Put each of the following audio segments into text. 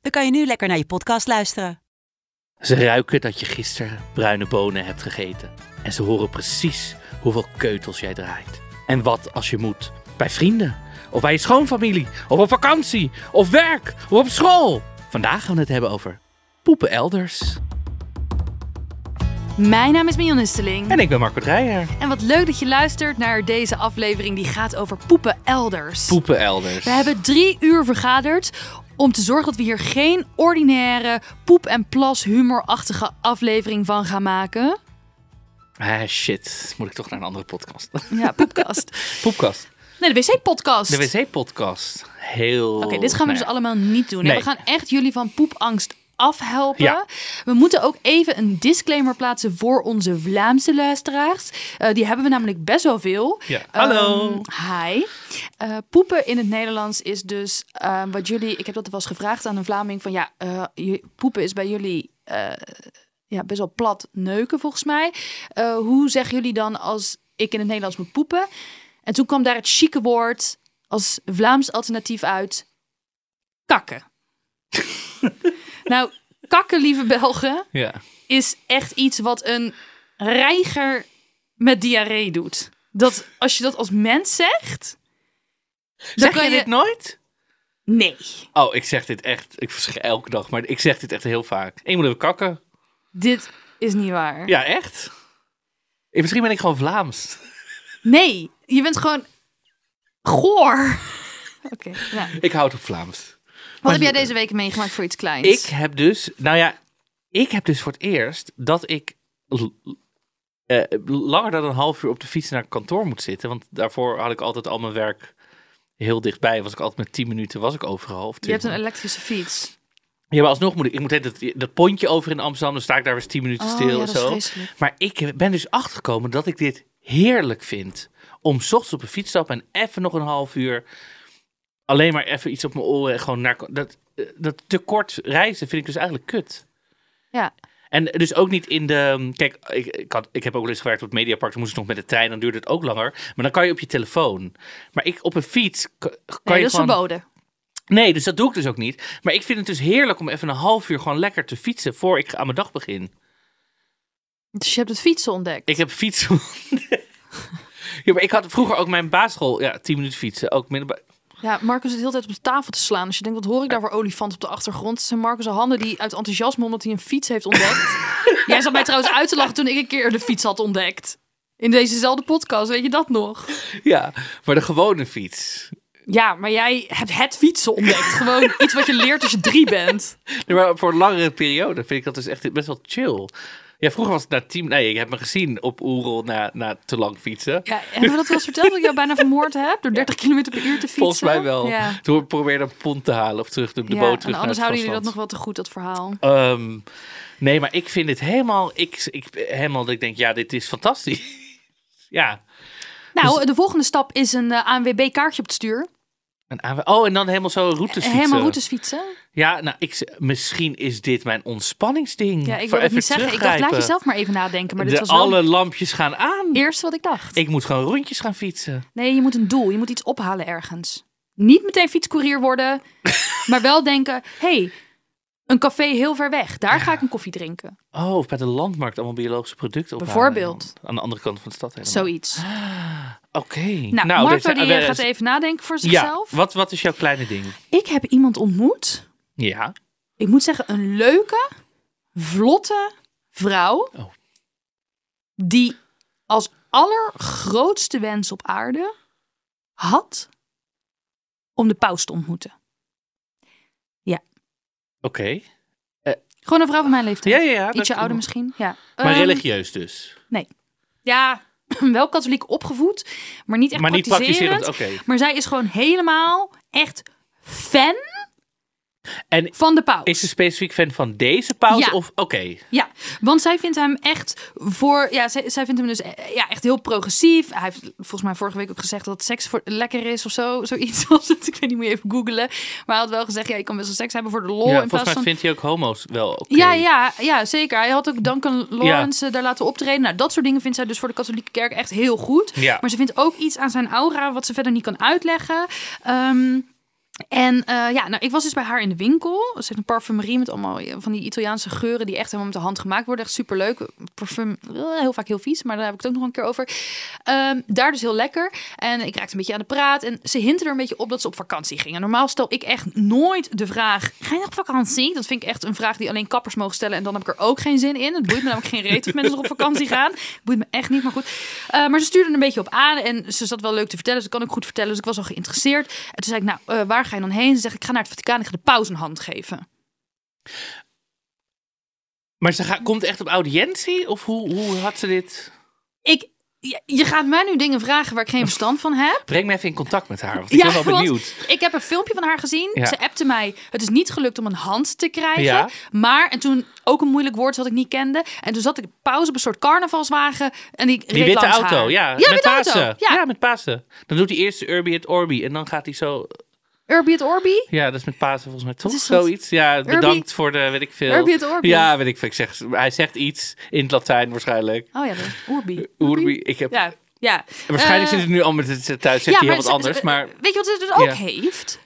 dan kan je nu lekker naar je podcast luisteren. Ze ruiken dat je gisteren bruine bonen hebt gegeten. En ze horen precies hoeveel keutels jij draait. En wat als je moet. Bij vrienden. Of bij je schoonfamilie. Of op vakantie. Of werk. Of op school. Vandaag gaan we het hebben over poepen elders. Mijn naam is Mion Nusteling. En ik ben Marco Dreyer. En wat leuk dat je luistert naar deze aflevering die gaat over poepen elders. Poepen elders. We hebben drie uur vergaderd om te zorgen dat we hier geen ordinaire poep- en plas humorachtige aflevering van gaan maken. Ah, shit. Moet ik toch naar een andere podcast? Ja, poepkast. Poepkast. Nee, de wc-podcast. De wc-podcast. Heel... Oké, dit gaan we nou dus allemaal niet doen. Nee. we gaan echt jullie van poepangst afhelpen. Ja. We moeten ook even een disclaimer plaatsen voor onze Vlaamse luisteraars. Eh, die hebben we namelijk best wel veel. Ja. Hallo. Ehm, hi. Eh, poepen in het Nederlands is dus eh, wat jullie... Ik heb dat wel eens gevraagd aan een Vlaming. Van ja, eh, je- poepen is bij jullie... ja, best wel plat neuken volgens mij. Hoe zeggen jullie dan als ik in het Nederlands moet poepen? En toen kwam daar het chique woord als Vlaams alternatief uit. Kakken. nou, kakken, lieve Belgen, Ja. is echt iets wat een reiger met diarree doet. Dat als je dat als mens zegt. Zeg kan je dit nooit? Nee. Oh, ik zeg dit echt. Ik zeg elke dag, maar ik zeg dit echt heel vaak. Ik moet even kakken. Dit is niet waar. Ja, echt? Misschien ben ik gewoon Vlaams. Nee, je bent gewoon goor. Oké, nou. Ik houd op Vlaams. Wat heb jij deze week meegemaakt voor iets kleins? Ik heb dus, nou ja, ik heb dus voor het eerst dat ik eh, langer dan een half uur op de fiets naar kantoor moet zitten. Want daarvoor had ik altijd al mijn werk heel dichtbij. Was ik altijd met 10 minuten, was ik overal. Of Je hebt een 20. elektrische fiets. Ja, maar alsnog moet ik, ik moet dat, dat pontje over in Amsterdam. Dan sta ik daar weer eens 10 minuten Oh, stil ja, en zo. Maar ik ben dus achtergekomen dat ik dit heerlijk vind. Om 's ochtends op een fiets te stappen en even nog een half uur alleen maar even iets op mijn oren en gewoon naar dat, eh, dat te kort reizen vind ik dus eigenlijk kut. Ja. En dus ook niet in de. Kijk, ik, ik, had, ik heb ook wel eens gewerkt op het Mediapark. Dan moest ik nog met de trein. Dan duurde het ook langer. Maar dan kan je op je telefoon. Maar ik op een fiets. Kan Nee, je dat is gewoon... verboden. Nee, dus dat doe ik dus ook niet. Maar ik vind het dus heerlijk om even een half uur gewoon lekker te fietsen. voor ik aan mijn dag begin. Dus je hebt het fietsen ontdekt. Ik heb fietsen. ja, maar ik had vroeger ook mijn basisschool. Ja, 10 minuten fietsen. Ook middelbaar. Ja, Marcus zit de hele tijd op de tafel te slaan. Dus je denkt, wat hoor ik daar voor olifant op de achtergrond? Het zijn Marcus' handen die uit enthousiasme omdat hij een fiets heeft ontdekt. Jij zat mij trouwens uit te lachen toen ik een keer de fiets had ontdekt. In dezezelfde podcast, weet je dat nog? Ja, maar de gewone fiets. Ja, maar jij hebt het fietsen ontdekt. Gewoon iets wat je leert als je drie bent. Nee, maar voor een langere periode vind ik dat dus echt best wel chill. Ja, vroeger was het na tien... Nee, je hebt me gezien op Oerol na, na te lang fietsen. Ja, hebben we dat wel eens verteld dat ik jou bijna vermoord heb? Door 30 km per uur te fietsen? Volgens mij wel. Ja. Toen probeerde een pont te halen of terug de, de Ja, boot terug anders houden jullie dat nog wel te goed, dat verhaal. Ehm, nee, maar ik vind het helemaal... Ik, ik, helemaal dat ik denk, ja, dit is fantastisch. ja. Nou, de volgende stap is een eh, ANWB-kaartje op het stuur. Een oh, en dan helemaal zo routes fietsen. Helemaal routes fietsen. Ja, nou, ik, misschien is dit mijn ontspanningsding. Ja, ik wil het niet zeggen. Ik dacht, laat jezelf maar even nadenken. Maar dit de was wel alle lampjes gaan aan. het eerste wat ik dacht. Ik moet gewoon rondjes gaan fietsen. Nee, je moet een doel. Je moet iets ophalen ergens. Niet meteen fietscourier worden. maar wel denken, hey, een café heel ver weg. Daar ga ik een koffie drinken. Oh, of bij de landmarkt allemaal biologische producten ophalen. Bijvoorbeeld. Aan de andere kant van de stad helemaal. Zoiets. Oké. Nou, er Marco zijn- die er- eh, gaat even nadenken voor Ja, zichzelf. wat, wat is jouw kleine ding? Ik heb iemand ontmoet. Ja. Ik moet zeggen, een leuke, vlotte vrouw. Oh. Die als allergrootste wens op aarde had om de paus te ontmoeten. Oké. Gewoon een vrouw van mijn leeftijd. Ja, ja, ja. Ietsje ouder misschien. Ja. Maar Ehm, religieus dus. Ja, wel katholiek opgevoed, maar niet echt maar niet praktiserend. Maar zij is gewoon helemaal echt fan En van de paus. is ze specifiek fan van deze paus? Ja. Of oké. Ja, want zij vindt hem echt voor. Ja, zij, zij vindt hem dus eh, ja, echt heel progressief. Hij heeft volgens mij vorige week ook gezegd dat seks voor, lekker is of zo. Zoiets was het. Ik weet niet, moet je even googlen. Maar hij had wel gezegd: ja, je kan best wel seks hebben voor de lol. Ja, in volgens mij van. vindt hij ook homo's wel oké. Ja, ja, ja, zeker. Hij had ook Duncan Lawrence eh, daar laten optreden. Nou, dat soort dingen vindt zij dus voor de katholieke kerk echt heel goed. Ja. Maar ze vindt ook iets aan zijn aura wat ze verder niet kan uitleggen. Ehm, en eh, ja, nou, ik was dus bij haar in de winkel. Ze heeft een parfumerie met allemaal eh, van die Italiaanse geuren die echt helemaal met de hand gemaakt worden. Echt superleuk. Parfum, eh, heel vaak heel vies, maar daar heb ik het ook nog een keer over. Ehm, daar dus heel lekker. En ik raakte een beetje aan de praat. En ze hinten er een beetje op dat ze op vakantie gingen. Normaal stel ik echt nooit de vraag: ga je op vakantie? Dat vind ik echt een vraag die alleen kappers mogen stellen. En dan heb ik er ook geen zin in. Het boeit me namelijk geen reet of mensen op vakantie gaan. Het boeit me echt niet, maar goed. Maar ze stuurde er een beetje op aan. En ze zat wel leuk te vertellen. Ze kan ook goed vertellen. Dus ik was al geïnteresseerd. En toen zei ik: Nou, eh, waar ga je dan heen? Ze zegt: Ik ga naar het Vaticaan. Ik ga de paus een hand geven. Maar ze ga- komt echt op audiëntie? Of hoe, hoe had ze dit? Ik, je, je gaat mij nu dingen vragen waar ik geen verstand van heb. Breng me even in contact met haar. Want ik ben wel benieuwd. Ik heb een filmpje van haar gezien. Ja. Ze appte mij. Het is niet gelukt om een hand te krijgen. Ja. Maar, en toen ook een moeilijk woord wat ik niet kende. En toen zat ik pauze op een soort carnavalswagen. En die, Die witte auto, haar. ja. Ja, met Pasen. auto. Ja. ja, met Pasen. Dan doet hij eerst Urbi et Orbi. En dan gaat hij zo... Urbi et Orbi. Ja, dat is met Pasen volgens mij toch? Zoiets. Ja, bedankt voor de, weet ik veel. Urbi et Orbi. Ja, weet ik veel. Ik zeg, hij zegt iets in het Latijn waarschijnlijk. Oh ja, de Orbi. Urbi. Ik heb... Ja, ja. Waarschijnlijk Eh, zit het nu al met het thuis. Zegt hij heel wat anders. Maar Weet je wat ze dus ook Ja. heeft?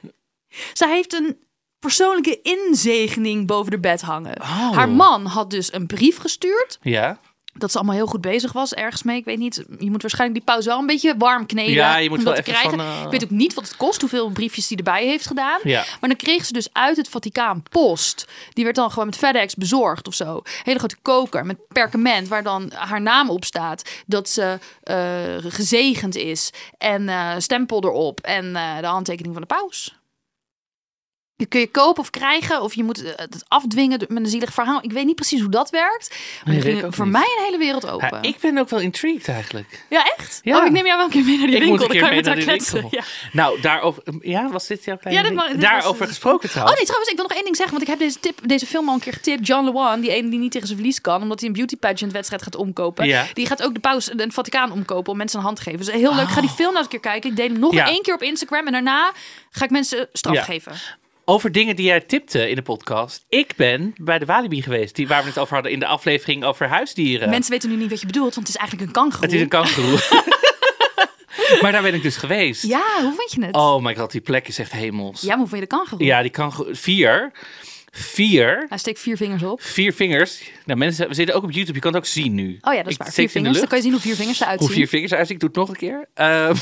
Zij heeft een persoonlijke inzegening boven de bed hangen. Oh. Haar man had dus een brief gestuurd. ja. Dat ze allemaal heel goed bezig was ergens mee. Ik weet niet, je moet waarschijnlijk die pauze wel een beetje warm kneden. Ja, je moet om wel dat te even krijgen. van, eh, Ik weet ook niet wat het kost, hoeveel briefjes die erbij heeft gedaan. Ja. Maar dan kreeg ze dus uit het Vaticaan post. Die werd dan gewoon met FedEx bezorgd of zo. Hele grote koker met perkament waar dan haar naam op staat. Dat ze eh, gezegend is. En eh, stempel erop. En de handtekening van de paus. Die kun je kopen of krijgen, of je moet eh, het afdwingen met een zielig verhaal. Ik weet niet precies hoe dat werkt. Maar Nee, ging voor niet. mij een hele wereld open. Ja, ik ben ook wel intrigued eigenlijk. Ja, echt? Ja. Oh, ik neem jou wel een keer mee naar die Ik winkel. moet een Dan keer kan je mee met naar haar die kletsen. winkel. Ja. Nou, daarover... Ja, was dit jouw kleine Ja, dit dit Daarover was- gesproken Oh trouwens. nee, trouwens, ik wil nog één ding zeggen. Want ik heb deze, tip, deze film al een keer getipt. John LeWan, die ene die niet tegen zijn verlies kan. Omdat hij een beauty pageant wedstrijd gaat omkopen. Ja. Die gaat ook de paus en het Vaticaan omkopen om mensen een hand te geven. Dus heel leuk. Ik ga die film nog eens een keer kijken. Ik deel hem nog Oh. Één keer op Instagram. En daarna ga ik mensen straf geven. Over dingen die jij tipte in de podcast. Ik ben bij de Walibi geweest. Die, waar we het over hadden in de aflevering over huisdieren. Mensen weten nu niet wat je bedoelt. Want het is eigenlijk een kangoeroe. Het is een kangoeroe. maar daar ben ik dus geweest. Ja, hoe vind je het? Oh my god, die plek is echt hemels. Ja, maar hoe vind je de kangoeroe? Ja, die kangoeroe. Vier. Vier. Hij steekt vier vingers op. Vier vingers. Nou, mensen, we zitten ook op YouTube. Je kan het ook zien nu. Oh ja, dat is Ik waar. steek Vier vingers. Dan kan je zien hoe vier vingers eruit Hoe zien. vier vingers eruit zien. Ik doe het nog een keer. Ehm,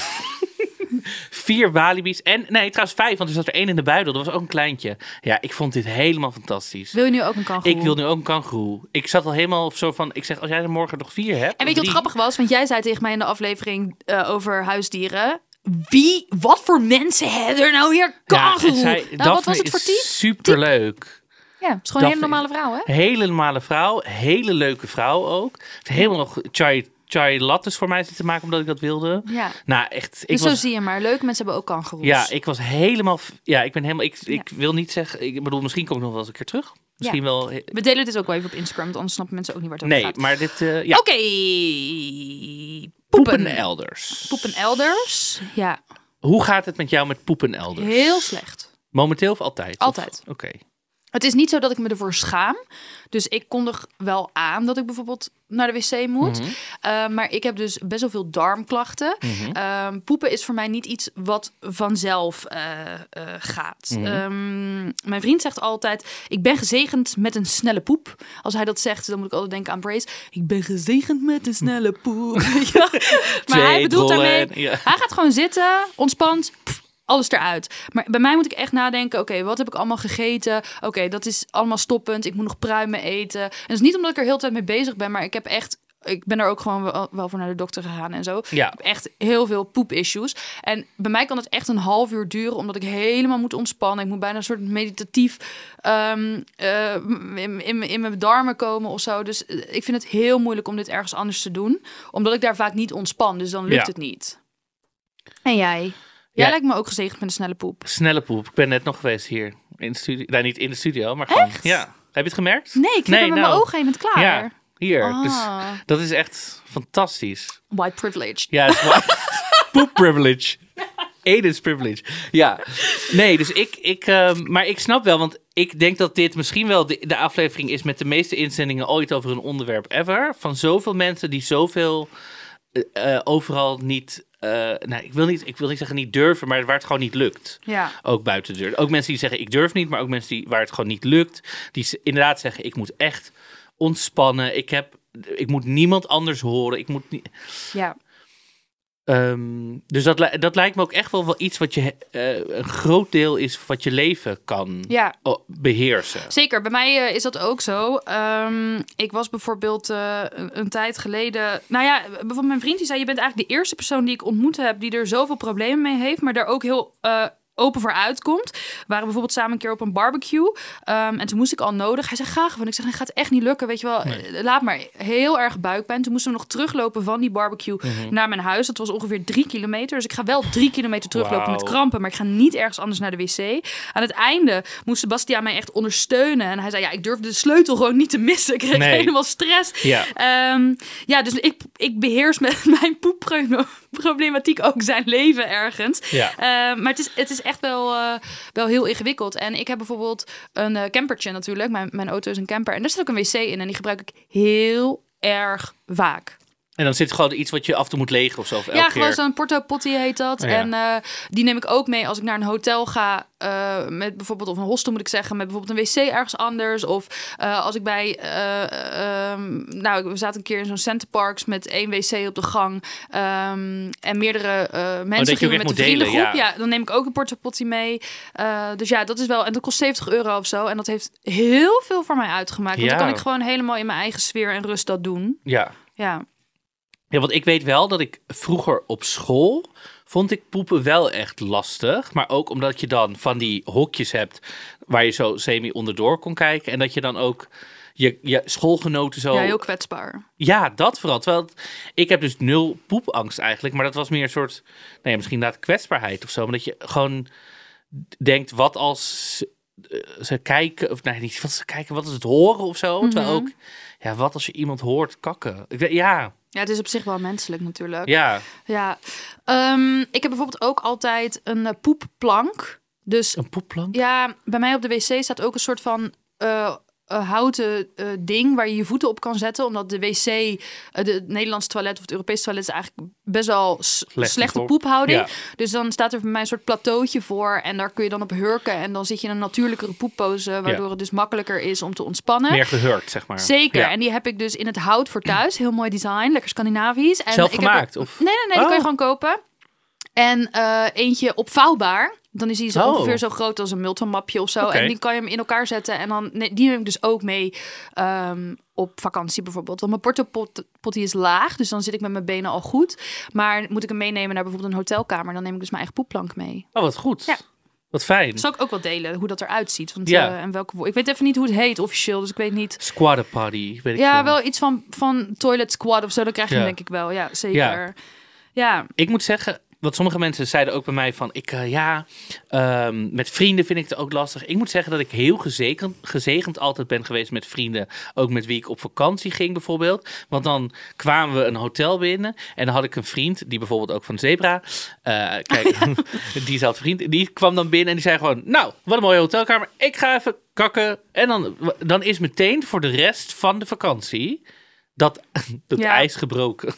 vier Walibi's. En nee, trouwens vijf. Want er zat er één in de buidel. Dat was ook een kleintje. Ja, ik vond dit helemaal fantastisch. Wil je nu ook een kangoeroe? Ik wil nu ook een kangoeroe. Ik zat al helemaal zo van... Ik zeg, als jij er morgen nog vier hebt... En weet je wat grappig was? Want jij zei tegen mij in de aflevering eh, over huisdieren. Wie, wat voor mensen hebben er nou weer Ja, kangoeroe? zij, nou, wat was het voor type? Superleuk. Ja, het is gewoon een hele normale vrouw, hè? Hele normale vrouw. Hele leuke vrouw ook. Helemaal nog chai, chai lattes voor mij zitten maken omdat ik dat wilde. Ja. Nou, echt. Ik Dus zo zie je maar. Leuke mensen hebben ook kangoeroes. ja, ik was helemaal... Ja, ik ben helemaal... Ik, ik wil niet zeggen... Ik bedoel, misschien kom ik nog wel eens een keer terug. Misschien wel... We delen dit ook wel even op Instagram, want anders snappen mensen ook niet waar het over Nee, gaat. maar dit... eh, ja, Oké. poepen Poepen. elders. Poepen elders. Ja, Hoe gaat het met jou met poepen elders? heel slecht. Momenteel of altijd? Altijd. Oké. Het is niet zo dat ik me ervoor schaam. Dus ik kondig wel aan dat ik bijvoorbeeld naar de wc moet. Mhm. Uh, maar ik heb dus best wel veel darmklachten. Mhm. Ehm, poepen is voor mij niet iets wat vanzelf eh, eh, gaat. Mhm. Ehm, mijn vriend zegt altijd: Ik ben gezegend met een snelle poep. Als hij dat zegt, dan moet ik altijd denken aan Brace. Ik ben gezegend met een snelle poep. ja. Maar hij bedoelt daarmee: ja. hij gaat gewoon zitten, ontspant. pff, alles eruit. Maar bij mij moet ik echt nadenken: oké, wat heb ik allemaal gegeten? Oké, dat is allemaal stoppend. Ik moet nog pruimen eten. En dat is niet omdat ik er heel de tijd mee bezig ben, maar ik heb echt. Ik ben er ook gewoon wel, wel voor naar de dokter gegaan en zo. Ja. Ik heb echt heel veel poep-issues. En bij mij kan het echt een half uur duren, omdat ik helemaal moet ontspannen. Ik moet bijna een soort meditatief ehm, eh, in, in, in mijn darmen komen of zo. Dus eh, ik vind het heel moeilijk om dit ergens anders te doen, omdat ik daar vaak niet ontspan. Dus dan lukt Ja. het niet. En jij? Jij Ja. lijkt me ook gezegend met een snelle poep. Snelle poep. Ik ben net nog geweest hier. in de studio. Nee, niet in de studio, maar gewoon. Echt? Ja. Heb je het gemerkt? Nee, ik knip hem met nou, mijn ogen heen het klaar. Ja, hier. Dus Ah. dat is echt fantastisch. White privilege. Ja, het is wel- poop privilege. Edens privilege. Ja. Nee, dus ik, ik ehm, maar ik snap wel, want ik denk dat dit misschien wel de, de aflevering is met de meeste inzendingen ooit over een onderwerp ever. Van zoveel mensen die zoveel eh, eh, overal niet, eh, nou, ik wil niet, ik wil niet zeggen niet durven, maar waar het gewoon niet lukt. Ja. Ook buiten de deur. Ook mensen die zeggen ik durf niet, maar ook mensen die, waar het gewoon niet lukt. Die inderdaad zeggen ik moet echt ontspannen. Ik, heb, ik moet niemand anders horen. Ik moet niet... ja. Ehm, dus dat, dat lijkt me ook echt wel, wel iets wat je eh, een groot deel is wat je leven kan Ja, oh, beheersen. Zeker, bij mij eh, is dat ook zo. Ehm, ik was bijvoorbeeld eh, een, een tijd geleden. Nou ja, bijvoorbeeld mijn vriend die zei: Je bent eigenlijk de eerste persoon die ik ontmoet heb die er zoveel problemen mee heeft, maar daar ook heel. Open voor uitkomt. We waren bijvoorbeeld samen een keer op een barbecue. ehm, en toen moest ik al nodig. Hij zei graag van. Ik zeg, nee, gaat echt niet lukken. Weet je wel, eh, laat maar. Heel erg buikpijn. Toen moesten we nog teruglopen van die barbecue Mhm. naar mijn huis. Dat was ongeveer drie kilometer. Dus ik ga wel drie kilometer teruglopen met krampen. Maar ik ga niet ergens anders naar de wc. Aan het einde moest Sebastiaan mij echt ondersteunen. En hij zei, ja, ik durfde de sleutel gewoon niet te missen. Ik kreeg Nee. helemaal stress. Ja. Ehm, ja, dus ik, ik beheers met mijn poepproblematiek ook zijn leven ergens. Ja. Ehm, maar het is, het is echt wel, eh, wel heel ingewikkeld. En ik heb bijvoorbeeld een eh, campertje natuurlijk. Mijn, mijn auto is een camper. En daar zit ook een wc in. En die gebruik ik heel erg vaak. En dan zit gewoon iets wat je af en toe moet legen of zo. Of elke Ja, gewoon zo'n porto potty heet dat. Oh, ja. En eh, die neem ik ook mee als ik naar een hotel ga. eh, met bijvoorbeeld, of een hostel moet ik zeggen, met bijvoorbeeld een wc ergens anders. Of eh, als ik bij, eh, ehm, nou, we zaten een keer in zo'n Center Parks met één wc op de gang. ehm, en meerdere Oh, mensen gingen echt met delen, vriendengroep. ja. Ja. dan neem ik ook een porto potty mee. Dus ja, dat is wel, en dat kost 70 euro of zo. En dat heeft heel veel voor mij uitgemaakt. Want Ja. dan kan ik gewoon helemaal in mijn eigen sfeer en rust dat doen. Ja. Ja, ja, want ik weet wel dat ik vroeger op school vond ik poepen wel echt lastig. Maar ook omdat je dan van die hokjes hebt waar je zo semi onderdoor kon kijken. En dat je dan ook je, je schoolgenoten zo... ja heel kwetsbaar. Ja, dat vooral. Terwijl het- ik heb dus nul poepangst eigenlijk. Maar dat was meer een soort, nou ja, misschien inderdaad kwetsbaarheid of zo. Maar dat je gewoon denkt, wat als eh, ze kijken, of nee, niet wat ze kijken, wat is het horen of zo. Terwijl Mhm. ook, ja, wat als je iemand hoort kakken. Ik, weet- ja, Ja, het is op zich wel menselijk natuurlijk. ja. Ja, Ehm, ik heb bijvoorbeeld ook altijd een eh, poepplank. Dus Een poepplank? ja, bij mij op de wc staat ook een soort van eh, eh, houten eh, ding waar je je voeten op kan zetten. Omdat de wc, eh, de het Nederlandse toilet of het Europese toilet is eigenlijk best wel slechte voor- poephouding. Ja. Dus dan staat er bij mij een soort plateautje voor en daar kun je dan op hurken. En dan zit je in een natuurlijkere poeppose, waardoor het dus makkelijker is om te ontspannen. Meer gehurkt, zeg maar. Zeker. Ja. En die heb ik dus in het hout voor thuis. Heel mooi design, lekker Scandinavisch. En Zelf ik heb gemaakt? ook- Of? Nee, nee, nee, die kan je Oh. gewoon kopen. En eh, eentje opvouwbaar. Dan is hij zo Oh. ongeveer zo groot als een Milton-mapje of zo. En die kan je hem in elkaar zetten. En dan, nee, die neem ik dus ook mee ehm, op vakantie bijvoorbeeld. Want mijn portopotty is laag, dus dan zit ik met mijn benen al goed. Maar moet ik hem meenemen naar bijvoorbeeld een hotelkamer... dan neem ik dus mijn eigen poepplank mee. Oh, wat goed. Ja. Wat fijn. Dat zal ik ook wel delen, hoe dat eruit ziet. Want, Ja. eh, en welke, ik weet even niet hoe het heet officieel, dus ik weet niet... Squatter potty, weet ik Ja, veel. wel iets van, van toilet squad of zo. Dan krijg je Ja. denk ik wel. Ja, zeker. Ja, Ik moet zeggen, wat sommige mensen zeiden ook bij mij van, ik eh, ja, ehm, met vrienden vind ik het ook lastig. Ik moet zeggen dat ik heel gezegend, gezegend altijd ben geweest met vrienden, ook met wie ik op vakantie ging bijvoorbeeld. Want dan kwamen we een hotel binnen en dan had ik een vriend, die bijvoorbeeld ook van Zebra, eh, kijk, diezelfde vriend, die kwam dan binnen en die zei gewoon, nou, wat een mooie hotelkamer, ik ga even kakken. En dan, dan is meteen voor de rest van de vakantie dat, dat Ja. ijs gebroken.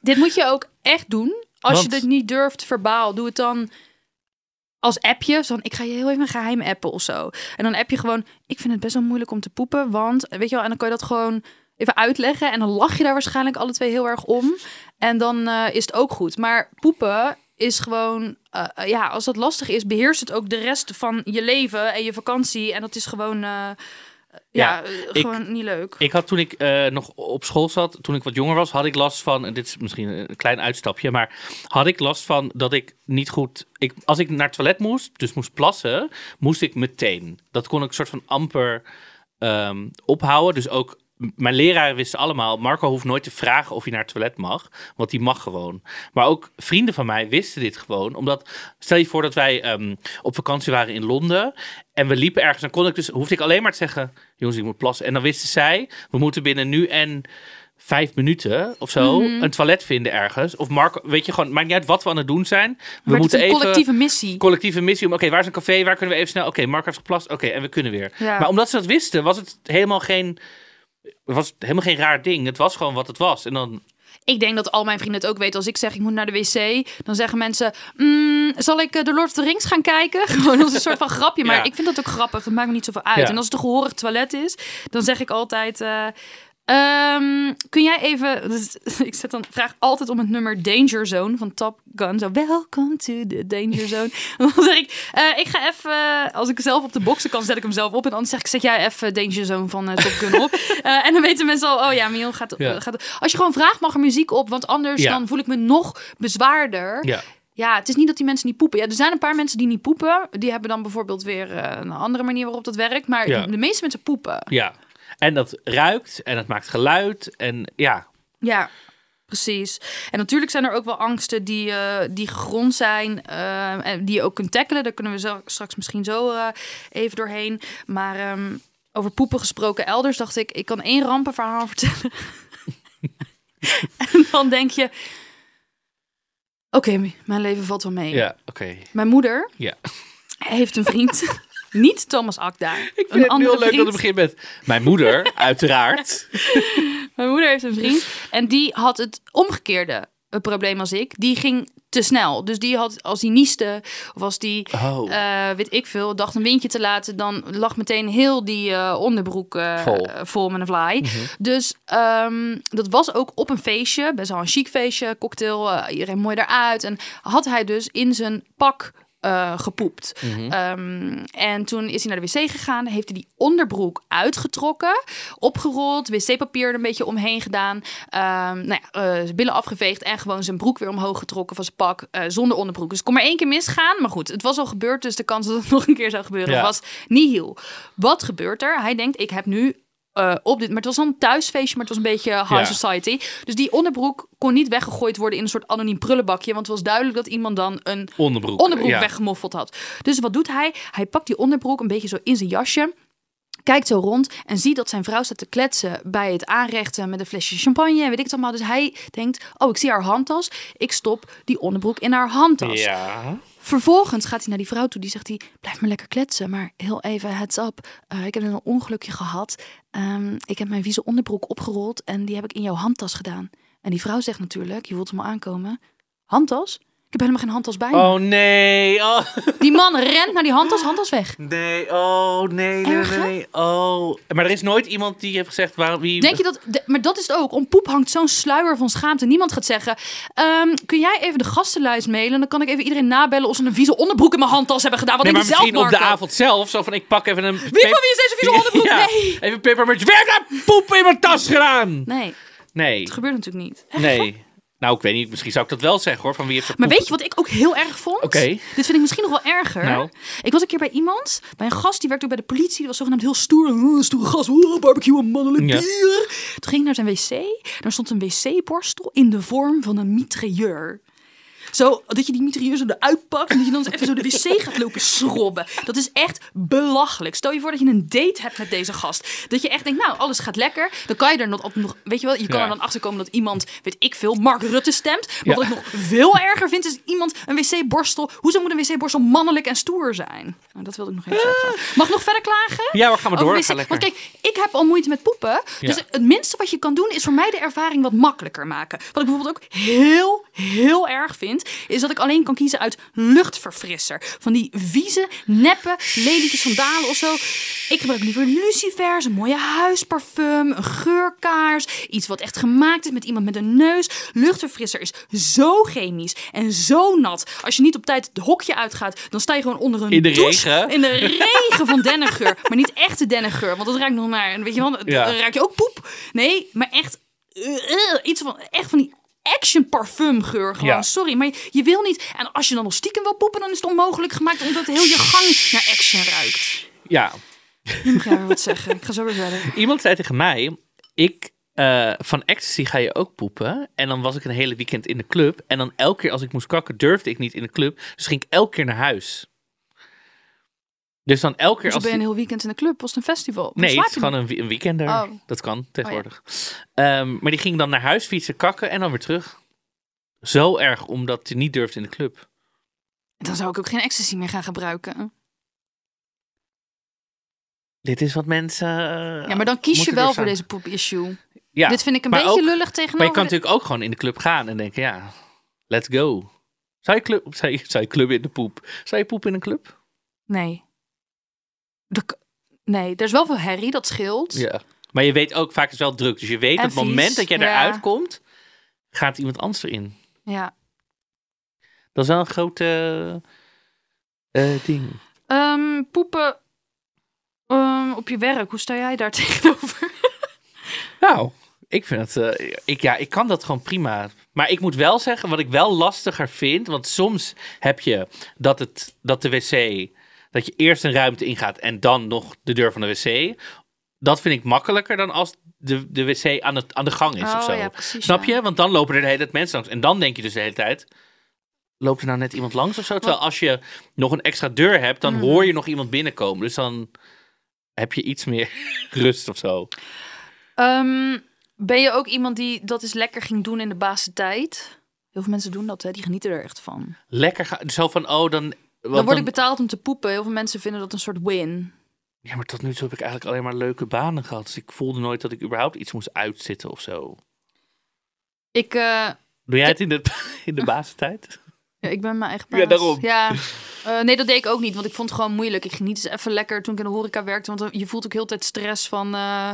dit moet je ook echt doen. Als Want- je dit niet durft verbaal, doe het dan als appje. Zo ik ga je heel even een geheim appen of zo. En dan app je gewoon, ik vind het best wel moeilijk om te poepen. Want, weet je wel, en dan kan je dat gewoon even uitleggen. En dan lach je daar waarschijnlijk alle twee heel erg om. En dan eh, is het ook goed. Maar poepen is gewoon, eh, eh, ja, als dat lastig is, beheerst het ook de rest van je leven en je vakantie. En dat is gewoon, ja, eh, ik- gewoon niet leuk. Ik had toen ik eh, nog op school zat, toen ik wat jonger was, had ik last van, en dit is misschien een klein uitstapje, maar had ik last van dat ik niet goed, ik, als ik naar het toilet moest, dus moest plassen, moest ik meteen. Dat kon ik soort van amper ehm, ophouden. Dus ook mijn leraren wisten allemaal, Marco hoeft nooit te vragen of hij naar het toilet mag, want die mag gewoon. Maar ook vrienden van mij wisten dit gewoon, omdat, stel je voor dat wij ehm, op vakantie waren in Londen en we liepen ergens, dan kon ik dus, hoefde ik alleen maar te zeggen, jongens, ik moet plassen. En dan wisten zij, we moeten binnen nu en vijf minuten of zo Mhm. een toilet vinden ergens. Of Marco, weet je gewoon, maakt niet uit wat we aan het doen zijn. We Maar moeten een even collectieve missie. collectieve missie om, oké, waar is een café, waar kunnen we even snel, oké, Marco heeft geplast, oké, en we kunnen weer. Ja. Maar omdat ze dat wisten, was het helemaal geen, was het helemaal geen raar ding. Het was gewoon wat het was. En dan, Ik denk dat al mijn vrienden het ook weten. Als ik zeg ik moet naar de wc, dan zeggen mensen: "Mm, zal ik eh, de Lord of the Rings gaan kijken? Gewoon als een soort van grapje. Maar Ja. ik vind dat ook grappig. Dat maakt me niet zoveel uit. Ja. En als het een gehoorig toilet is, dan zeg ik altijd. eh, ehm, kun jij even. dus ik zet dan, vraag altijd om het nummer Danger Zone van Top Gun. Zo, welcome to the Danger Zone. dan zeg ik, eh, ik ga even. Als ik zelf op de boxen kan, zet ik hem zelf op. En dan zeg ik, zet jij even Danger Zone van eh, Top Gun op. Eh, en dan weten mensen al, oh ja, Mion gaat, Ja. gaat. Als je gewoon vraagt, mag er muziek op. Want anders Ja. dan voel ik me nog bezwaarder. ja. Ja, het is niet dat die mensen niet poepen. Ja, er zijn een paar mensen die niet poepen. Die hebben dan bijvoorbeeld weer eh, een andere manier waarop dat werkt. Maar Ja. de meeste mensen poepen. Ja. En dat ruikt en het maakt geluid. En ja, Ja, precies. En natuurlijk zijn er ook wel angsten die, eh, die gegrond zijn. eh, en die je ook kunt tackelen. Daar kunnen we zo, straks misschien zo eh, even doorheen. Maar ehm, over poepen gesproken elders dacht ik... ik kan één rampenverhaal vertellen. en dan denk je... Oké, mijn leven valt wel mee. ja, oké. Mijn moeder Ja. heeft een vriend. Niet Thomas Akda. Ik vind een het andere heel leuk vriend. dat het begint met mijn moeder, uiteraard. Mijn moeder heeft een vriend. En die had het omgekeerde eh, probleem als ik. Die ging te snel. Dus die had, als die nieste of als die, Oh. eh, weet ik veel, dacht een windje te laten, dan lag meteen heel die eh, onderbroek eh, Vol. vol met een fly. Dus ehm, dat was ook op een feestje, best wel een chic feestje, cocktail, iedereen mooi eruit. En had hij dus in zijn pak eh, gepoept. Ehm, en toen is hij naar de wc gegaan, heeft hij die onderbroek uitgetrokken, opgerold, wc-papier er een beetje omheen gedaan, ehm, nou ja, eh, billen afgeveegd en gewoon zijn broek weer omhoog getrokken van zijn pak eh, zonder onderbroek. Dus het kon maar één keer misgaan, maar goed, het was al gebeurd, dus de kans dat het nog een keer zou gebeuren Ja. was nihil. Wat gebeurt er? Hij denkt, ik heb nu eh, op dit. Maar het was dan een thuisfeestje, maar het was een beetje high Ja. society. Dus die onderbroek kon niet weggegooid worden in een soort anoniem prullenbakje. Want het was duidelijk dat iemand dan een Onderbroek. onderbroek ja. weggemoffeld had. Dus wat doet hij? Hij pakt die onderbroek een beetje zo in zijn jasje. Kijkt zo rond en ziet dat zijn vrouw staat te kletsen bij het aanrechten met een flesje champagne en weet ik het allemaal. Dus hij denkt, oh, ik zie haar handtas. Ik stop die onderbroek in haar handtas. Ja. Vervolgens gaat hij naar die vrouw toe. Die zegt hij, blijf maar lekker kletsen. Maar heel even heads up. Eh, ik heb een ongelukje gehad. Ehm, ik heb mijn vieze onderbroek opgerold en die heb ik in jouw handtas gedaan. En die vrouw zegt natuurlijk, je voelt hem al aankomen. Handtas? Ik heb helemaal geen handtas bij me. Oh nee. Oh. Die man rent naar die handtas, handtas weg. Nee. Oh nee. Nee. Erg, hè? nee. Oh. Maar er is nooit iemand die heeft gezegd waar wie. Denk je dat, de- maar dat is het ook. Om poep hangt zo'n sluier van schaamte. Niemand gaat zeggen, ehm, kun jij even de gastenlijst mailen? Dan kan ik even iedereen nabellen of ze een vieze onderbroek in mijn handtas hebben gedaan. Wat Nee, denk maar je zelf, misschien op de Marco? avond zelf. Zo van, ik pak even een... Wie van wie is deze vieze onderbroek? Nee. Even pepermuntje. Wie heeft daar poep in mijn tas gedaan? Nee, Nee. het gebeurt natuurlijk niet. Nee. Nou, ik weet niet. Misschien zou ik dat wel zeggen hoor. Van wie heeft Maar weet je wat ik ook heel erg vond? Oké. Dit vind ik misschien nog wel erger. Nou. Ik was een keer bij iemand, bij een gast, die werkte ook bij de politie. Die was zogenaamd heel stoer. Oh, stoere gast, oh, barbecue, een mannelijk Ja. bier. Toen ging ik naar zijn wc. Daar stond een wc-borstel in de vorm van een mitrailleur. Zo, dat je die mitrailleur zo eruit pakt en dat je dan eens even zo de wc gaat lopen schrobben. Dat is echt belachelijk. Stel je voor dat je een date hebt met deze gast. Dat je echt denkt, nou, alles gaat lekker. Dan kan je er nog, nog weet je wel, je kan Ja. er dan achter komen dat iemand, weet ik veel, Mark Rutte stemt. Maar Ja. wat ik nog veel erger vind, is iemand een wc-borstel. Hoezo moet een wc-borstel mannelijk en stoer zijn? Nou, dat wilde ik nog even zeggen. Mag ik nog verder klagen? Ja, we gaan maar door. Ga. Want kijk, ik heb al moeite met poepen. Dus Ja. het minste wat je kan doen is voor mij de ervaring wat makkelijker maken. Wat ik bijvoorbeeld ook heel, heel erg vind, is dat ik alleen kan kiezen uit luchtverfrisser. Van die vieze, neppe van Dalen of zo. Ik gebruik liever lucifers, een mooie huisparfum, een geurkaars. Iets wat echt gemaakt is met iemand met een neus. Luchtverfrisser is zo chemisch en zo nat. Als je niet op tijd het hokje uitgaat, dan sta je gewoon onder een In de douche. regen? In de regen van dennengeur. Maar niet echte dennengeur, want dat ruikt nog naar... Weet je wel, dan ruik je ook poep. Nee, maar echt... eh, eh, iets van, echt van die action parfumgeur gewoon. Ja. Sorry, maar je wil niet... En als je dan nog stiekem wil poepen, dan is het onmogelijk gemaakt... omdat heel je gang naar action ruikt. Ja. Nu mag jij weer wat zeggen. Ik ga zo weer verder. Iemand zei tegen mij... ik, eh, van ecstasy ga je ook poepen. En dan was ik een hele weekend in de club. En dan elke keer als ik moest kakken, durfde ik niet in de club. Dus ging ik elke keer naar huis. Dus dan elke keer Dus als... ben je een heel weekend in de club? Was het een festival? Nee, het is je gewoon een, een weekender. Oh. Dat kan tegenwoordig. Ehm, maar die ging dan naar huis fietsen, kakken en dan weer terug. Zo erg, omdat hij niet durfde in de club. Dan zou ik ook geen ecstasy meer gaan gebruiken. Dit is wat mensen... Ja, maar dan kies je wel voor deze poep-issue. Ja, Dit vind ik een beetje ook- lullig tegenover... maar je kan de- natuurlijk ook gewoon in de club gaan en denken, ja, let's go. Zou je, club, zou je, zou je club in de poep? Zou je poep in een club? Nee. De nee, er is wel veel herrie, dat scheelt. Ja. Maar je weet ook, vaak is het wel druk. Dus je weet, op het moment dat jij ja. eruit komt, gaat iemand anders erin. Ja. Dat is wel een grote eh, ding. Ehm, poepen ehm, op je werk, hoe sta jij daar tegenover? Nou, ik vind het. eh, ik, ja, ik kan dat gewoon prima. Maar ik moet wel zeggen, wat ik wel lastiger vind. Want soms heb je dat, het, dat de wc. Dat je eerst een ruimte ingaat en dan nog de deur van de wc. Dat vind ik makkelijker dan als de, de wc aan, het, aan de gang is of zo. Oh, ja, precies. Snap ja. je? Want dan lopen er de hele tijd mensen langs. En dan denk je dus de hele tijd. Loopt er nou net iemand langs of zo? Terwijl als je nog een extra deur hebt, dan Mhm. hoor je nog iemand binnenkomen. Dus dan heb je iets meer rust of zo. Ehm, ben je ook iemand die dat is lekker ging doen in de basentijd? Heel veel mensen doen dat, hè? die genieten er echt van. lekker gaan. Zo van, oh, dan... Dan word ik betaald om te poepen. Heel veel mensen vinden dat een soort win. Ja, maar tot nu toe heb ik eigenlijk alleen maar leuke banen gehad. Dus ik voelde nooit dat ik überhaupt iets moest uitzitten of zo. Ik, eh, Doe jij het in de, in de basentijd? ja, ik ben mijn eigen baas. Ja, daarom. Ja. Eh, nee, dat deed ik ook niet, want ik vond het gewoon moeilijk. Ik ging niet eens even lekker toen ik in de horeca werkte, want je voelt ook heel tijd stress van... eh,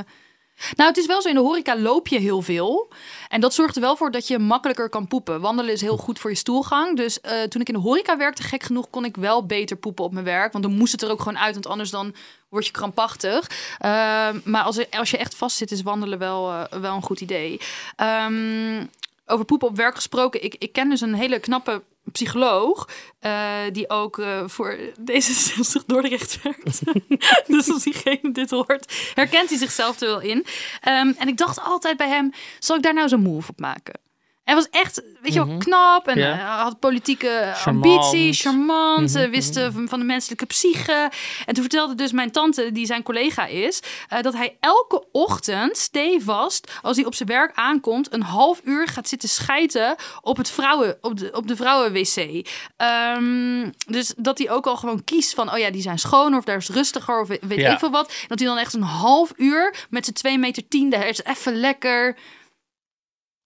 Nou, het is wel zo, in de horeca loop je heel veel. En dat zorgt er wel voor dat je makkelijker kan poepen. Wandelen is heel goed voor je stoelgang. Dus eh, toen ik in de horeca werkte, gek genoeg, kon ik wel beter poepen op mijn werk. Want dan moest het er ook gewoon uit, want anders dan word je krampachtig. Ehm, maar als, als je echt vast zit, is wandelen wel, eh, wel een goed idee. Ehm, over poepen op werk gesproken. Ik, ik ken dus een hele knappe psycholoog. eh, die ook eh, voor deze zich Dordrecht werkt. dus als diegene dit hoort, herkent hij zichzelf er wel in. Ehm, en ik dacht altijd bij hem, zal ik daar nou zo'n move op maken? Hij was echt, weet je wel, knap en eh, had politieke Charmant. ambitie, charmant, eh, wist eh, van, van de menselijke psyche. En toen vertelde dus mijn tante, die zijn collega is, eh, dat hij elke ochtend stevast, als hij op zijn werk aankomt, een half uur gaat zitten schijten op, het vrouwen, op, de, op de vrouwenwc. Ehm, dus dat hij ook al gewoon kiest van, oh ja, die zijn schoner of daar is rustiger of weet Ja. ik veel wat. En dat hij dan echt een half uur met zijn 2 meter tien, daar is even lekker.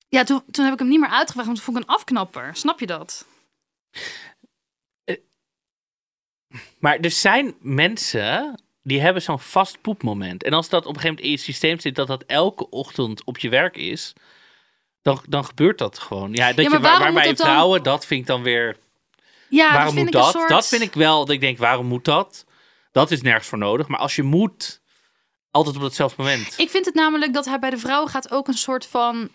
Ja, toen, toen heb ik hem niet meer uitgevraagd, want toen vond ik een afknapper. Snap je dat? Maar er zijn mensen die hebben zo'n vast poepmoment. En als dat op een gegeven moment in je systeem zit, dat dat elke ochtend op je werk is, dan, dan gebeurt dat gewoon. Ja, dat Ja, je, maar waar, waarbij dat dan- vrouwen, dat vind ik dan weer... Ja, waarom dat vind moet ik dat? soort... Dat vind ik wel, dat ik denk, waarom moet dat? Dat is nergens voor nodig. Maar als je moet, altijd op datzelfde moment. Ik vind het namelijk dat hij bij de vrouwen gaat ook een soort van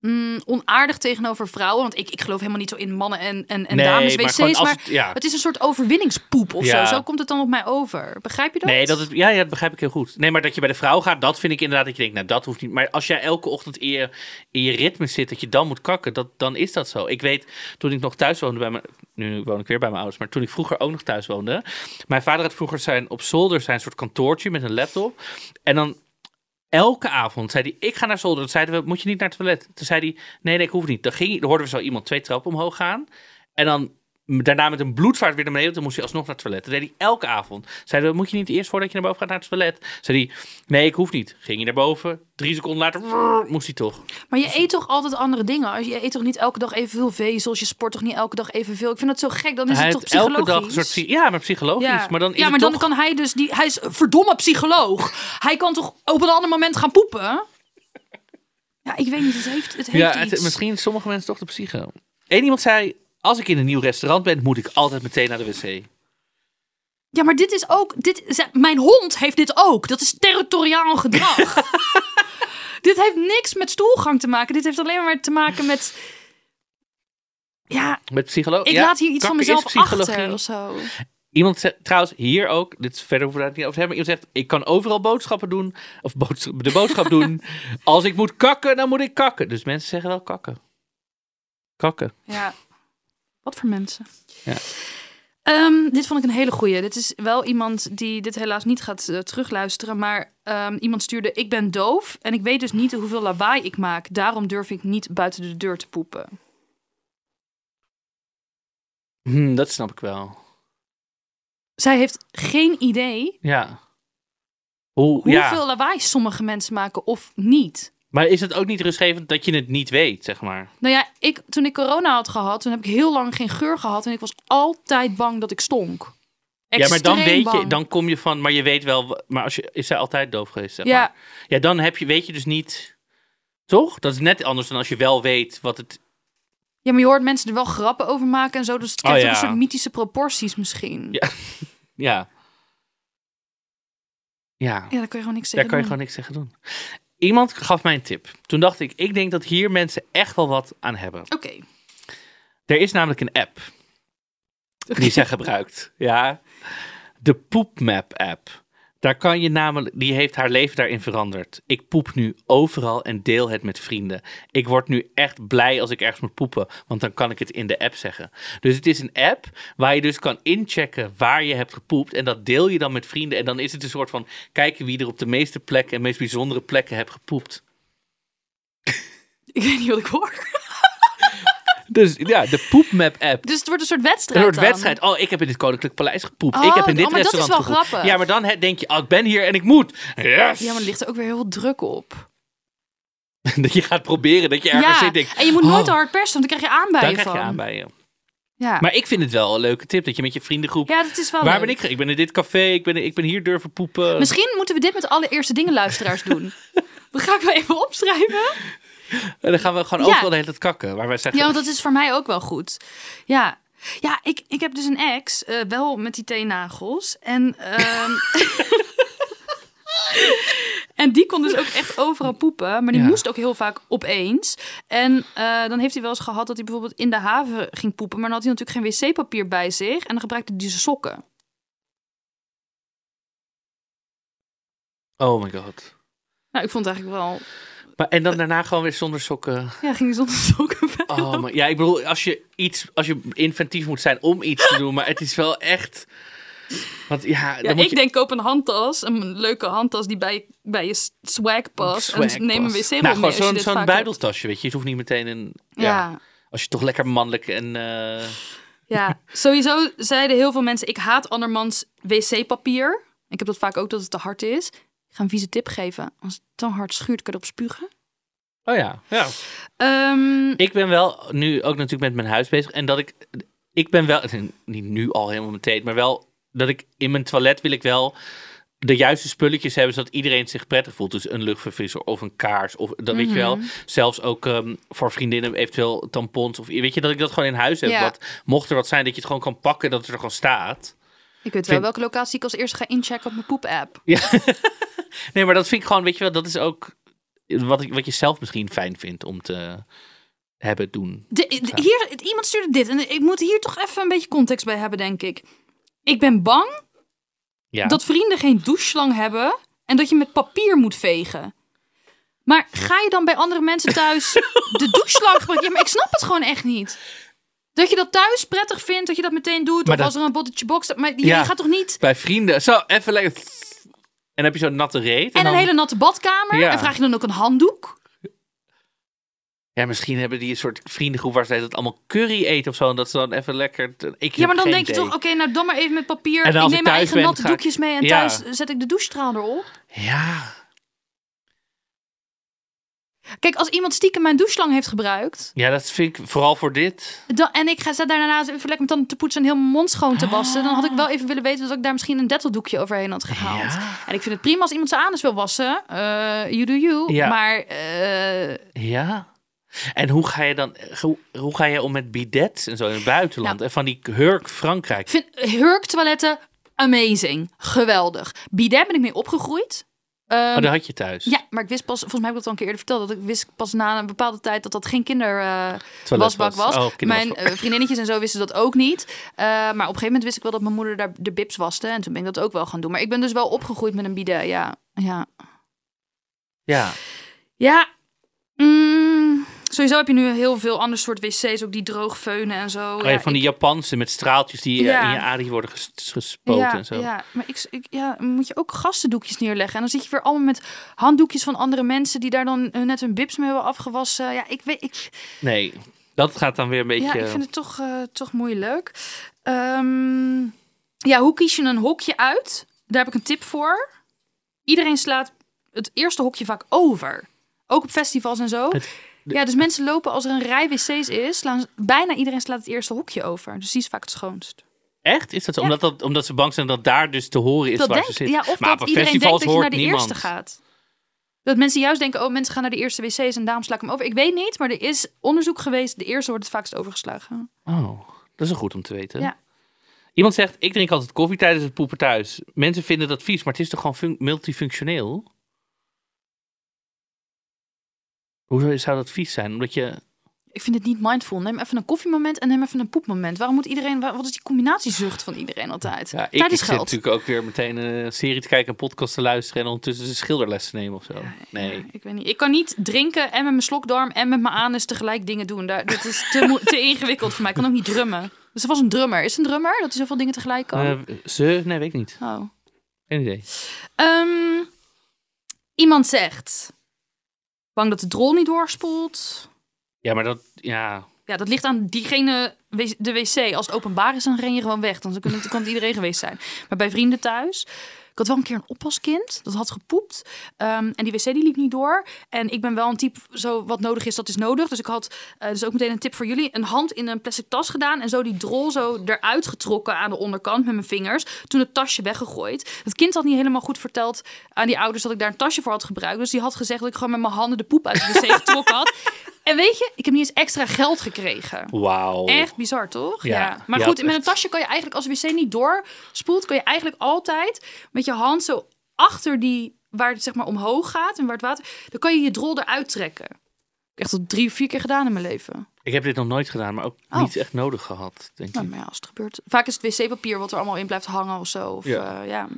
mm, onaardig tegenover vrouwen. Want ik, ik geloof helemaal niet zo in mannen en, en, en Nee, dames wc's. Maar, het- ja. het is een soort overwinningspoep of Ja. zo. Zo komt het dan op mij over. Begrijp je dat? Nee, dat het, ja, ja, dat begrijp ik heel goed. Nee, maar dat je bij de vrouw gaat, dat vind ik inderdaad dat je denkt, nou, dat hoeft niet. Maar als jij elke ochtend in je, in je ritme zit, dat je dan moet kakken, dat, dan is dat zo. Ik weet, toen ik nog thuis woonde bij mijn, nu woon ik weer bij mijn ouders, maar toen ik vroeger ook nog thuis woonde. Mijn vader had vroeger zijn, op zolder zijn soort kantoortje met een laptop. En dan elke avond zei hij, ik ga naar zolder. Dan zeiden we, moet je niet naar het toilet? Toen zei hij, nee, nee, ik hoef niet. Dan, ging, dan hoorden we zo iemand twee trappen omhoog gaan. En dan daarna met een bloedvaart weer naar beneden. Toen moest hij alsnog naar het toilet. Dat deed hij elke avond. We, moet je niet eerst voordat je naar boven gaat naar het toilet? Zei hij, nee, ik hoef niet. Ging hij naar boven. Drie seconden later brrr, moest hij toch. Maar je eet toch altijd andere dingen? Als Je eet toch niet elke dag evenveel vezels? Je sport toch niet elke dag evenveel? Ik vind dat zo gek. Dan is hij het toch heeft elke psychologisch? dag een soort... Ja, maar psychologisch. Ja, Maar dan is ja, maar dan toch... kan hij dus... Die, hij is verdomme psycholoog. Hij kan toch op een ander moment gaan poepen? Ja, ik weet niet. Het heeft, het heeft Ja, het, misschien sommige mensen toch de psycho. Eén iemand zei, als ik in een nieuw restaurant ben, moet ik altijd meteen naar de wc. Ja, maar dit is ook. Dit, mijn hond heeft dit ook. Dat is territoriaal gedrag. dit heeft niks met stoelgang te maken. Dit heeft alleen maar te maken met. Ja, Met psycholoog. ik ja, laat hier iets van mezelf psychologie. achter of zo. Iemand zegt, trouwens, hier ook, dit is verder hoeven we het niet over te hebben. Iemand zegt, ik kan overal boodschappen doen, of de boodschap doen. Als ik moet kakken, dan moet ik kakken. Dus mensen zeggen wel kakken. Kakken. Ja. Wat voor mensen? Ja. Ehm, dit vond ik een hele goeie. Dit is wel iemand die dit helaas niet gaat eh, terugluisteren. Maar ehm, iemand stuurde: Ik ben doof en ik weet dus niet hoeveel lawaai ik maak. Daarom durf ik niet buiten de deur te poepen. Hm, dat snap ik wel. Zij heeft geen idee Ja. Hoe, hoeveel ja. lawaai sommige mensen maken of niet. Maar is het ook niet rustgevend dat je het niet weet, zeg maar? Nou ja, ik, toen ik corona had gehad, toen heb ik heel lang geen geur gehad. En ik was altijd bang dat ik stonk. ja, maar dan weet je, dan kom je van, maar je weet wel, maar als je, is zij altijd doof geweest, zeg Ja. maar. Ja, dan heb je, weet je dus niet, toch? Dat is net anders dan als je wel weet wat het, Ja, maar je hoort mensen er wel grappen over maken en zo. Dus het Oh, krijgt ook ja. een soort mythische proporties misschien. Ja. ja. Ja, Ja, daar kan je gewoon niks daar tegen kan je gewoon niks tegen doen. Iemand gaf mij een tip. Toen dacht ik, ik denk dat hier mensen echt wel wat aan hebben. Oké. Er is namelijk een app die zij gebruikt. Ja, de Poepmap app. Daar kan je namelijk, die heeft haar leven daarin veranderd. Ik poep nu overal en deel het met vrienden. Ik word nu echt blij als ik ergens moet poepen, want dan kan ik het in de app zeggen. Dus het is een app waar je dus kan inchecken waar je hebt gepoept en dat deel je dan met vrienden. En dan is het een soort van kijken wie er op de meeste plekken en meest bijzondere plekken hebt gepoept. Ik weet niet wat ik hoor. Dus ja, de Poepmap app. Dus het wordt een soort Een wedstrijd soort dan. wedstrijd. Oh, ik heb in dit Koninklijk Paleis gepoept. Oh, ik heb in dit oh, maar dat is restaurant wel gepoept. grappig. Ja, maar dan denk je, oh, ik ben hier en ik moet. Yes! Ja, maar er ligt er ook weer heel veel druk op. dat je gaat proberen, dat je ergens ja, zit. Denk, en je moet nooit oh, te hard persen, want dan krijg je aanbijen Dan krijg van. je bij je. Ja. Maar ik vind het wel een leuke tip, dat je met je vriendengroep... ja, dat is wel Waar leuk. ben ik? Ik ben in dit café, ik ben, ik ben hier durven poepen. Misschien moeten we dit met alle eerste dingen luisteraars doen. Dat ga ik wel even opschrijven. En dan gaan we gewoon Ja. overal de hele tijd kakken. Waar wij zeggen, Ja, want dat is voor mij ook wel goed. Ja, ja ik, ik heb dus een ex, eh, wel met die teennagels. En, ehm, en die kon dus ook echt overal poepen. Maar die Ja. moest ook heel vaak opeens. En eh, dan heeft hij wel eens gehad dat hij bijvoorbeeld in de haven ging poepen. Maar dan had hij natuurlijk geen wc-papier bij zich. En dan gebruikte hij zijn sokken. Oh my god. Nou, ik vond het eigenlijk wel... Maar, en dan daarna gewoon weer zonder sokken. Ja, ging hij zonder sokken verder. Oh, maar, ja, ik bedoel, als je iets, als je inventief moet zijn om iets te doen, maar het is wel echt. Want ja, dan Ja, moet ik je, denk koop een handtas, een leuke handtas die bij, bij je swag past. Swag en neem een wc-rol Nou, mee je zo'n vaak buideltasje, weet je. Het hoeft niet meteen een. Ja, Als je toch lekker mannelijk en. eh, ja. sowieso zeiden heel veel mensen, ik haat andermans wc-papier. Ik heb dat vaak ook dat het te hard is. Ik ga een vieze tip geven. Als het te hard schuurt, kan je erop spugen. Oh ja, ja. Ehm, Ik ben wel nu ook natuurlijk met mijn huis bezig. En dat ik. Ik ben wel. Niet nu al helemaal meteen, maar wel. Dat ik in mijn toilet wil ik wel. De juiste spulletjes hebben zodat iedereen zich prettig voelt. Dus een luchtverfrisser of een kaars. Of dat weet je wel. Mhm. Zelfs ook ehm, voor vriendinnen eventueel tampons. Of weet je dat ik dat gewoon in huis heb. Ja. Wat, mocht er wat zijn dat je het gewoon kan pakken. Dat het er gewoon staat. Ik weet wel vind- welke locatie ik als eerste ga inchecken op mijn poep-app. Ja. nee, maar dat vind ik gewoon. Weet je wel. Dat is ook. Wat, ik, wat je zelf misschien fijn vindt om te hebben, doen. De- de- hier, iemand stuurde dit. En ik moet hier toch even een beetje context bij hebben, denk ik. Ik ben bang Ja. dat vrienden geen doucheslang hebben en dat je met papier moet vegen. Maar ga je dan bij andere mensen thuis de doucheslang gebruiken? Ja, maar ik snap het gewoon echt niet. Dat je dat thuis prettig vindt, dat je dat meteen doet. Maar of dat- als er een bottetje box staat. Maar je Ja. gaat toch niet... Bij vrienden. Zo, even lekker. En heb je zo'n natte reet. En dan- een hele natte badkamer. Ja. En vraag je dan ook een handdoek? Ja, misschien hebben die een soort vriendengroep waar ze het allemaal curry eten of zo. En dat ze dan even lekker. Ik Ja, maar dan denk je toch, oké, nou dan maar even met papier. Ik neem mijn eigen ben, natte ik- doekjes mee en Ja. thuis zet ik de douchestraal erop. Ja. Kijk, als iemand stiekem mijn doucheslang heeft gebruikt... ja, dat vind ik vooral voor dit. Dan, en ik ga zet daarna even lekker met tanden te poetsen en heel mijn mond schoon te wassen. Dan had ik wel even willen weten dat ik daar misschien een detteldoekje overheen had gehaald. Ja. En ik vind het prima als iemand zijn anus wil wassen. Eh you do you. Ja. Maar eh, Ja. En hoe ga je dan. Hoe, hoe ga je om met bidets en zo in het buitenland? Nou. en van die Hurk Frankrijk. ik vind hurktoiletten amazing. Geweldig. Bidet ben ik mee opgegroeid. Ehm, oh, dat had je thuis. ja, maar ik wist pas, volgens mij heb ik dat al een keer eerder verteld, dat ik wist pas na een bepaalde tijd dat dat geen kinderwasbak Toiletwas. was. Oh, Mijn kinderwasbak. eh, vriendinnetjes en zo wisten dat ook niet. Eh, maar op een gegeven moment wist ik wel dat mijn moeder daar de bibs waste. En toen ben ik dat ook wel gaan doen. Maar ik ben dus wel opgegroeid met een bidet, ja. Ja, Ja. ja. Mm, sowieso heb je nu heel veel ander soort wc's, ook die droog veunen en zo. Oh, ja, van die Japanse met straaltjes die Ja. in je adem worden ges- gespoten ja, en zo. Ja, maar ik, ik, ja, moet je ook gastendoekjes neerleggen. En dan zit je weer allemaal met handdoekjes van andere mensen die daar dan net hun bibs mee hebben afgewassen. Ja, ik weet, ik, Nee, dat gaat dan weer een beetje... ja, ik vind het toch, eh, toch moeilijk. Ehm, ja, hoe kies je een hokje uit? Daar heb ik een tip voor. Iedereen slaat het eerste hokje vaak over. Ook op festivals en zo. Het- Ja, dus mensen lopen als er een rij wc's is, slaan, bijna iedereen slaat het eerste hokje over. Dus die is vaak het schoonst. Echt? Is dat zo? Ja. Omdat, dat, omdat ze bang zijn dat daar dus te horen is dat waar denk, ze zitten? ja, of maar dat op iedereen denkt dat je naar hoort de niemand. eerste gaat. Dat mensen juist denken, oh, mensen gaan naar de eerste wc's en daarom sla ik hem over. Ik weet niet, maar er is onderzoek geweest. De eerste wordt het vaakst overgeslagen. Oh, dat is goed om te weten. Ja. Iemand zegt, ik drink altijd koffie tijdens het poepen thuis. Mensen vinden dat vies, maar het is toch gewoon fun- multifunctioneel? Hoezo zou dat vies zijn? Omdat je... Ik vind het niet mindful. Neem even een koffiemoment en neem even een poepmoment. Waarom moet iedereen, wa- wat is die combinatiezucht van iedereen altijd? Ja, ik, ik is zit natuurlijk ook weer meteen een serie te kijken, een podcast te luisteren en ondertussen een schilderles te nemen of zo. nee. Ja, ik weet niet. Ik kan niet drinken en met mijn slokdarm en met mijn anus tegelijk dingen doen. Daar, dat is te, te ingewikkeld voor mij. Ik kan ook niet drummen. Dus er was een drummer. Is het een drummer dat hij zoveel dingen tegelijk kan? Eh, ze? Nee, weet ik niet. oh. Geen idee. Ehm, iemand zegt... Bang dat de drol niet doorspoelt. Ja, maar dat, ja. Ja, dat ligt aan diegene, de wc. Als het openbaar is, dan ren je gewoon weg. Dan kan het, kan het iedereen geweest zijn. Maar bij vrienden thuis... Ik had wel een keer een oppaskind. Dat had gepoept. Ehm, en die wc die liep niet door. En ik ben wel een type, zo wat nodig is, dat is nodig. Dus ik had, eh, dus ook meteen een tip voor jullie. Een hand in een plastic tas gedaan. En zo die drol zo eruit getrokken aan de onderkant met mijn vingers. Toen het tasje weggegooid. Het kind had niet helemaal goed verteld aan die ouders dat ik daar een tasje voor had gebruikt. Dus die had gezegd dat ik gewoon met mijn handen de poep uit de wc getrokken had. En weet je, ik heb niet eens extra geld gekregen. Wauw. Echt bizar, toch? Ja, Maar goed, met een tasje kan je eigenlijk, als de wc niet doorspoelt, kan je eigenlijk altijd met je hand zo achter die, waar het zeg maar omhoog gaat en waar het water, dan kan je je drol eruit trekken. Ik heb echt al drie vier keer gedaan in mijn leven. Ik heb dit nog nooit gedaan, maar ook Oh. niet echt nodig gehad, denk Nou, ik. maar ja, als het gebeurt. Vaak is het wc-papier wat er allemaal in blijft hangen of zo. Of, Ja. ja. ja.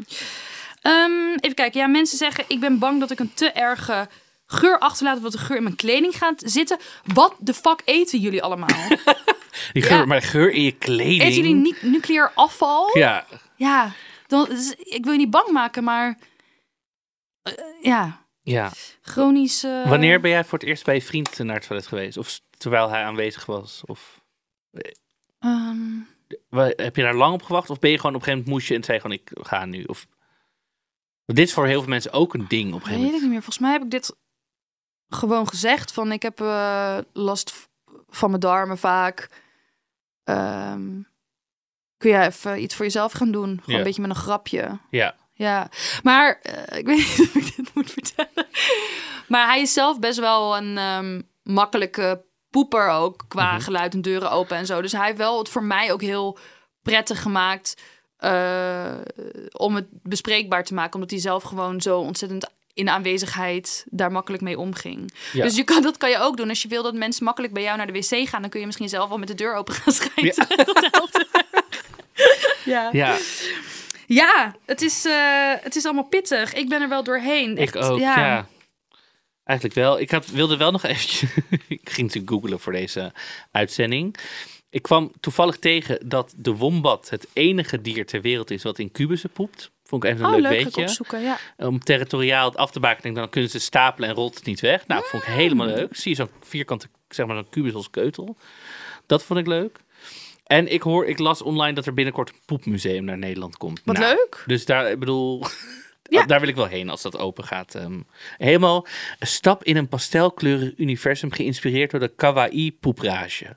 Ehm, even kijken. Ja, mensen zeggen, ik ben bang dat ik een te erge geur achterlaat, of dat de geur in mijn kleding gaat zitten. Wat de fuck eten jullie allemaal? Die geur, Ja. maar de geur in je kleding. eten jullie niet nucleair afval? Ja, Ja, dan, dus ik wil je niet bang maken, maar eh, ja, ja. chronisch. eh, Wanneer ben jij voor het eerst bij je vriend naar het toilet geweest? Of terwijl hij aanwezig was? Of ehm, wa- heb je daar lang op gewacht? Of ben je gewoon op een gegeven moment moest je en zei gewoon ik ga nu? Of Want dit is voor heel veel mensen ook een ding op een gegeven weet ik moment. niet meer. Volgens mij heb ik dit gewoon gezegd van ik heb eh, last van mijn darmen vaak. Ehm, kun jij even iets voor jezelf gaan doen? Gewoon Ja. een beetje met een grapje. Ja, Ja, maar eh, ik weet niet of ik dit moet vertellen. Maar hij is zelf best wel een ehm, makkelijke poeper ook. Qua Mhm. geluid en deuren open en zo. Dus hij heeft wel het voor mij ook heel prettig gemaakt. eh, om het bespreekbaar te maken. Omdat hij zelf gewoon zo ontzettend in aanwezigheid daar makkelijk mee omging. Ja. Dus je kan, dat kan je ook doen. Als je wil dat mensen makkelijk bij jou naar de wc gaan... dan kun je misschien zelf wel met de deur open gaan schijten. Helpt. ja. ja Ja, het is, eh, het is allemaal pittig. Ik ben er wel doorheen. ik Echt, ook. Ja. Eigenlijk wel. Ik had, wilde wel nog eventjes... ik ging natuurlijk googlen voor deze uitzending. Ik kwam toevallig tegen dat de wombat het enige dier ter wereld is wat in kubussen poept. Vond ik even een Oh, leuk weetje. opzoeken. Ja. om territoriaal het af te bakenen, dan kunnen ze stapelen en rolt het niet weg. Nou, vond ik helemaal Mm. leuk. Zie je zo'n vierkante, zeg maar, zo'n kubus als keutel. Dat vond ik leuk. En ik hoor, ik las online dat er binnenkort een poepmuseum naar Nederland komt. Wat Nou, leuk. Dus daar, ik bedoel, Ja. daar wil ik wel heen als dat open gaat. Ehm, helemaal een stap in een pastelkleurig universum geïnspireerd door de kawaii poeprage.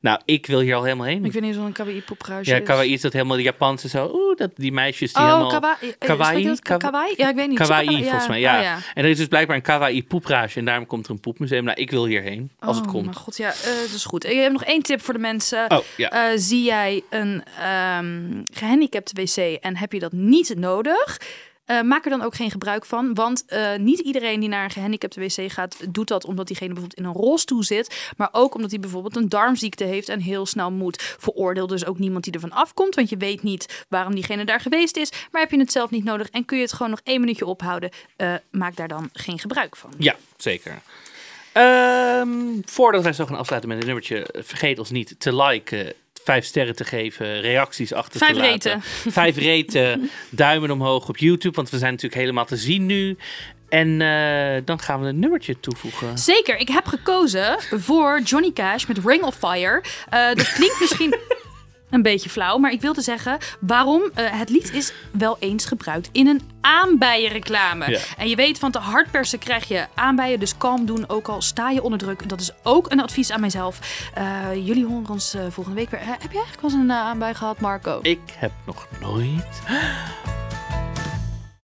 Nou, ik wil hier al helemaal heen. Ik weet niet zo'n kawaii poprage ja, is. kawaii is dat helemaal de Japanse zo. Oeh, dat, die meisjes die Oh, helemaal... kawaii. eh, Kawaii? spreek je dat? Kawa- Kawaii? Ja, ik weet niet. Kawaii, Super- volgens mij, ja. Oh, En er is dus blijkbaar een kawaii poeprage en daarom komt er een poepmuseum. Nou, ik wil hierheen, als het Oh, komt. mijn god, ja, eh, dat is goed. Ik heb nog één tip voor de mensen. Oh, ja. Eh, zie jij een ehm gehandicapt wc en heb je dat niet nodig? Eh, maak er dan ook geen gebruik van. Want eh, niet iedereen die naar een gehandicapte wc gaat, doet dat omdat diegene bijvoorbeeld in een rolstoel zit. Maar ook omdat hij bijvoorbeeld een darmziekte heeft en heel snel moet. Veroordeel dus ook niemand die ervan afkomt. Want je weet niet waarom diegene daar geweest is. Maar heb je het zelf niet nodig en kun je het gewoon nog één minuutje ophouden. eh, maak daar dan geen gebruik van. Ja, zeker. Ehm, voordat wij zo gaan afsluiten met een nummertje, vergeet ons niet te liken, vijf sterren te geven, reacties achter Vijf te laten. reten. Vijf reten, duimen omhoog op YouTube, want we zijn natuurlijk helemaal te zien nu. En eh, dan gaan we een nummertje toevoegen. Zeker, ik heb gekozen voor Johnny Cash met Ring of Fire. Eh, dat klinkt misschien een beetje flauw, maar ik wilde zeggen waarom. eh, het lied is wel eens gebruikt in een aanbijenreclame. Ja. En je weet, van te hard persen krijg je aanbijen, dus kalm doen, ook al sta je onder druk. Dat is ook een advies aan mijzelf. Eh, jullie horen ons eh, volgende week weer. Heb je eigenlijk wel eens een aanbij gehad, Marco? Ik heb nog nooit